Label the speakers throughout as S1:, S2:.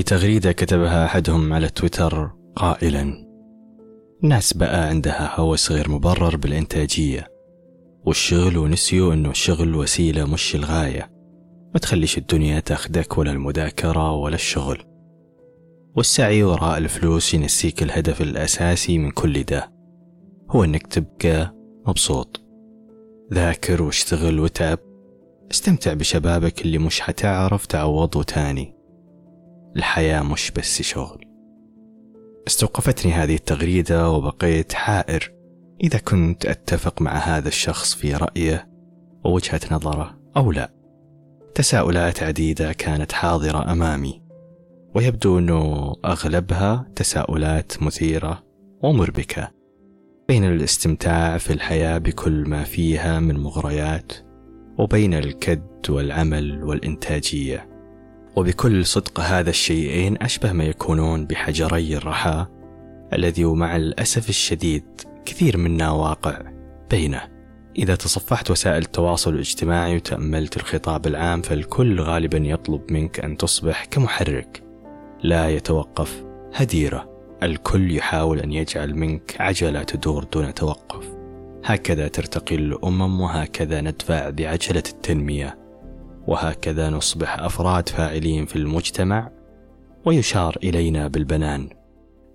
S1: في تغريدة كتبها أحدهم على تويتر قائلا الناس بقى عندها هوس غير مبرر بالإنتاجية والشغل ونسيوا أنه الشغل وسيلة مش الغاية. ما تخليش الدنيا تاخدك ولا المذاكرة ولا الشغل. والسعي وراء الفلوس ينسيك الهدف الأساسي من كل ده هو أنك تبقى مبسوط. ذاكر واشتغل وتعب استمتع بشبابك اللي مش حتعرف تعوضه تاني. الحياة مش بس شغل. استوقفتني هذه التغريدة وبقيت حائر. إذا كنت أتفق مع هذا الشخص في رأيه ووجهة نظره أو لا تساؤلات عديدة كانت حاضرة أمامي. ويبدو أنه أغلبها تساؤلات مثيرة ومربكة بين الاستمتاع في الحياة بكل ما فيها من مغريات وبين الكد والعمل والإنتاجية. وبكل صدق هذا الشيئين أشبه ما يكونون بحجري الرحى الذي ومع الأسف الشديد كثير منا واقع بينه. إذا تصفحت وسائل التواصل الاجتماعي وتأملت الخطاب العام فالكل غالبا يطلب منك أن تصبح كمحرك. لا يتوقف هديرة. الكل يحاول أن يجعل منك عجلة تدور دون توقف. هكذا ترتقي الأمم وهكذا ندفع بعجلة التنمية. وهكذا نصبح أفراد فاعلين في المجتمع ويشار إلينا بالبنان.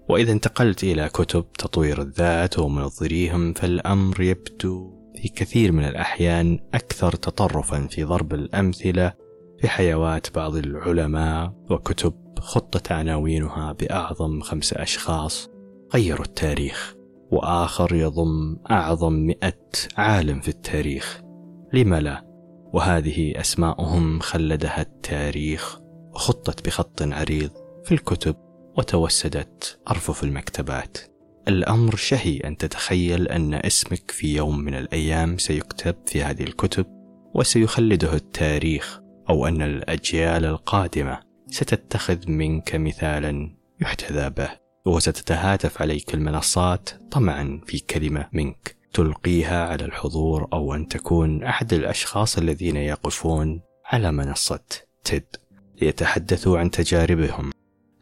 S1: وإذا انتقلت إلى كتب تطوير الذات ومنظريهم فالأمر يبدو في كثير من الأحيان أكثر تطرفا في ضرب الأمثلة في حيوات بعض العلماء وكتب خطت عناوينها بأعظم خمس أشخاص غيروا التاريخ وآخر يضم أعظم مئة عالم في التاريخ. لم لا؟ وهذه أسماؤهم خلدها التاريخ وخطت بخط عريض في الكتب وتوسدت أرفف المكتبات. الأمر شهي أن تتخيل أن اسمك في يوم من الأيام سيكتب في هذه الكتب وسيخلده التاريخ أو أن الأجيال القادمة ستتخذ منك مثالا يحتذى به وستتهاتف عليك المنصات طمعا في كلمة منك. تلقيها على الحضور أو أن تكون أحد الأشخاص الذين يقفون على منصة تيد. ليتحدثوا عن تجاربهم.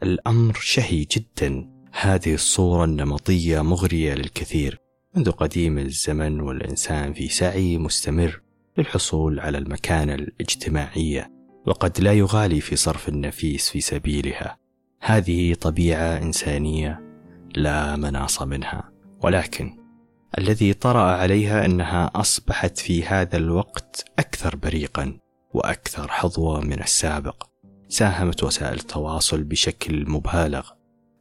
S1: الأمر شهي جدا. هذه الصورة النمطية مغرية للكثير. منذ قديم الزمن والإنسان في سعي مستمر للحصول على المكانة الاجتماعية وقد لا يغالي في صرف النفيس في سبيلها. هذه طبيعة إنسانية لا مناص منها. ولكن الذي طرأ عليها أنها أصبحت في هذا الوقت أكثر بريقا وأكثر حظوة من السابق ساهمت وسائل التواصل بشكل مبالغ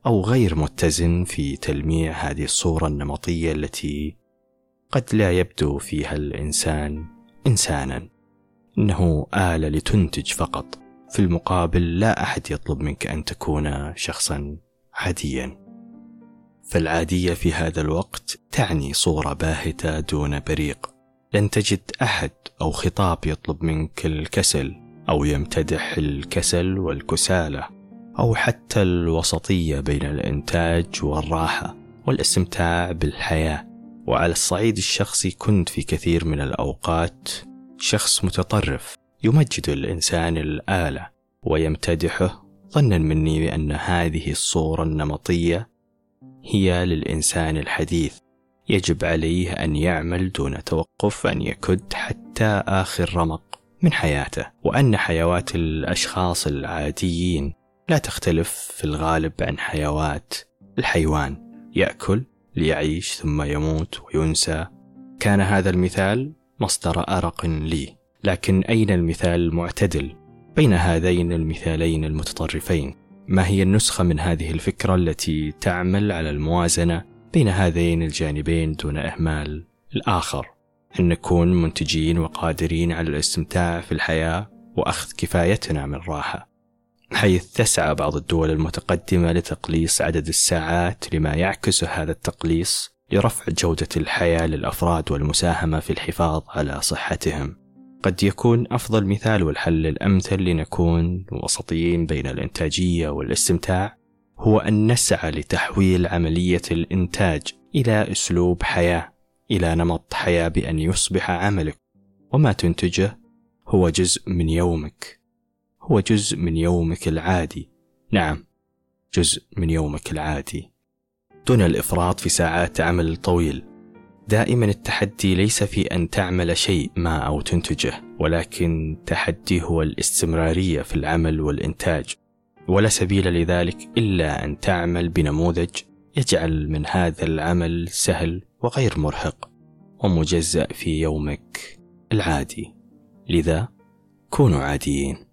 S1: أو غير متزن في تلميع هذه الصورة النمطية التي قد لا يبدو فيها الإنسان إنسانا. إنه آلة لتنتج فقط. في المقابل لا أحد يطلب منك أن تكون شخصا عاديا. فالعادية في هذا الوقت تعني صورة باهتة دون بريق. لن تجد أحد أو خطاب يطلب منك الكسل أو يمتدح الكسل والكسالة أو حتى الوسطية بين الإنتاج والراحة والإستمتاع بالحياة. وعلى الصعيد الشخصي كنت في كثير من الأوقات شخص متطرف يمجد الإنسان الآلة ويمتدحه ظنا مني بأن هذه الصورة النمطية هي للإنسان الحديث. يجب عليه أن يعمل دون توقف أن يكد حتى آخر رمق من حياته. وأن حيوات الأشخاص العاديين لا تختلف في الغالب عن حيوات الحيوان. يأكل ليعيش ثم يموت وينسى. كان هذا المثال مصدر أرق لي. لكن أين المثال المعتدل بين هذين المثالين المتطرفين؟ ما هي النسخة من هذه الفكرة التي تعمل على الموازنة بين هذين الجانبين دون إهمال الآخر؟ أن نكون منتجين وقادرين على الاستمتاع في الحياة وأخذ كفايتنا من الراحة حيث تسعى بعض الدول المتقدمة لتقليص عدد الساعات لما يعكس هذا التقليص لرفع جودة الحياة للأفراد والمساهمة في الحفاظ على صحتهم. قد يكون أفضل مثال والحل الأمثل لنكون وسطيين بين الإنتاجية والاستمتاع هو أن نسعى لتحويل عملية الإنتاج إلى أسلوب حياة إلى نمط حياة بأن يصبح عملك. وما تنتجه هو جزء من يومك. هو جزء من يومك العادي. نعم جزء من يومك العادي. دون الإفراط في ساعات عمل طويل. دائما التحدي ليس في أن تعمل شيء ما أو تنتجه ولكن التحدي هو الاستمرارية في العمل والإنتاج. ولا سبيل لذلك إلا أن تعمل بنموذج يجعل من هذا العمل سهل وغير مرهق ومجزأ في يومك العادي. لذا كونوا عاديين.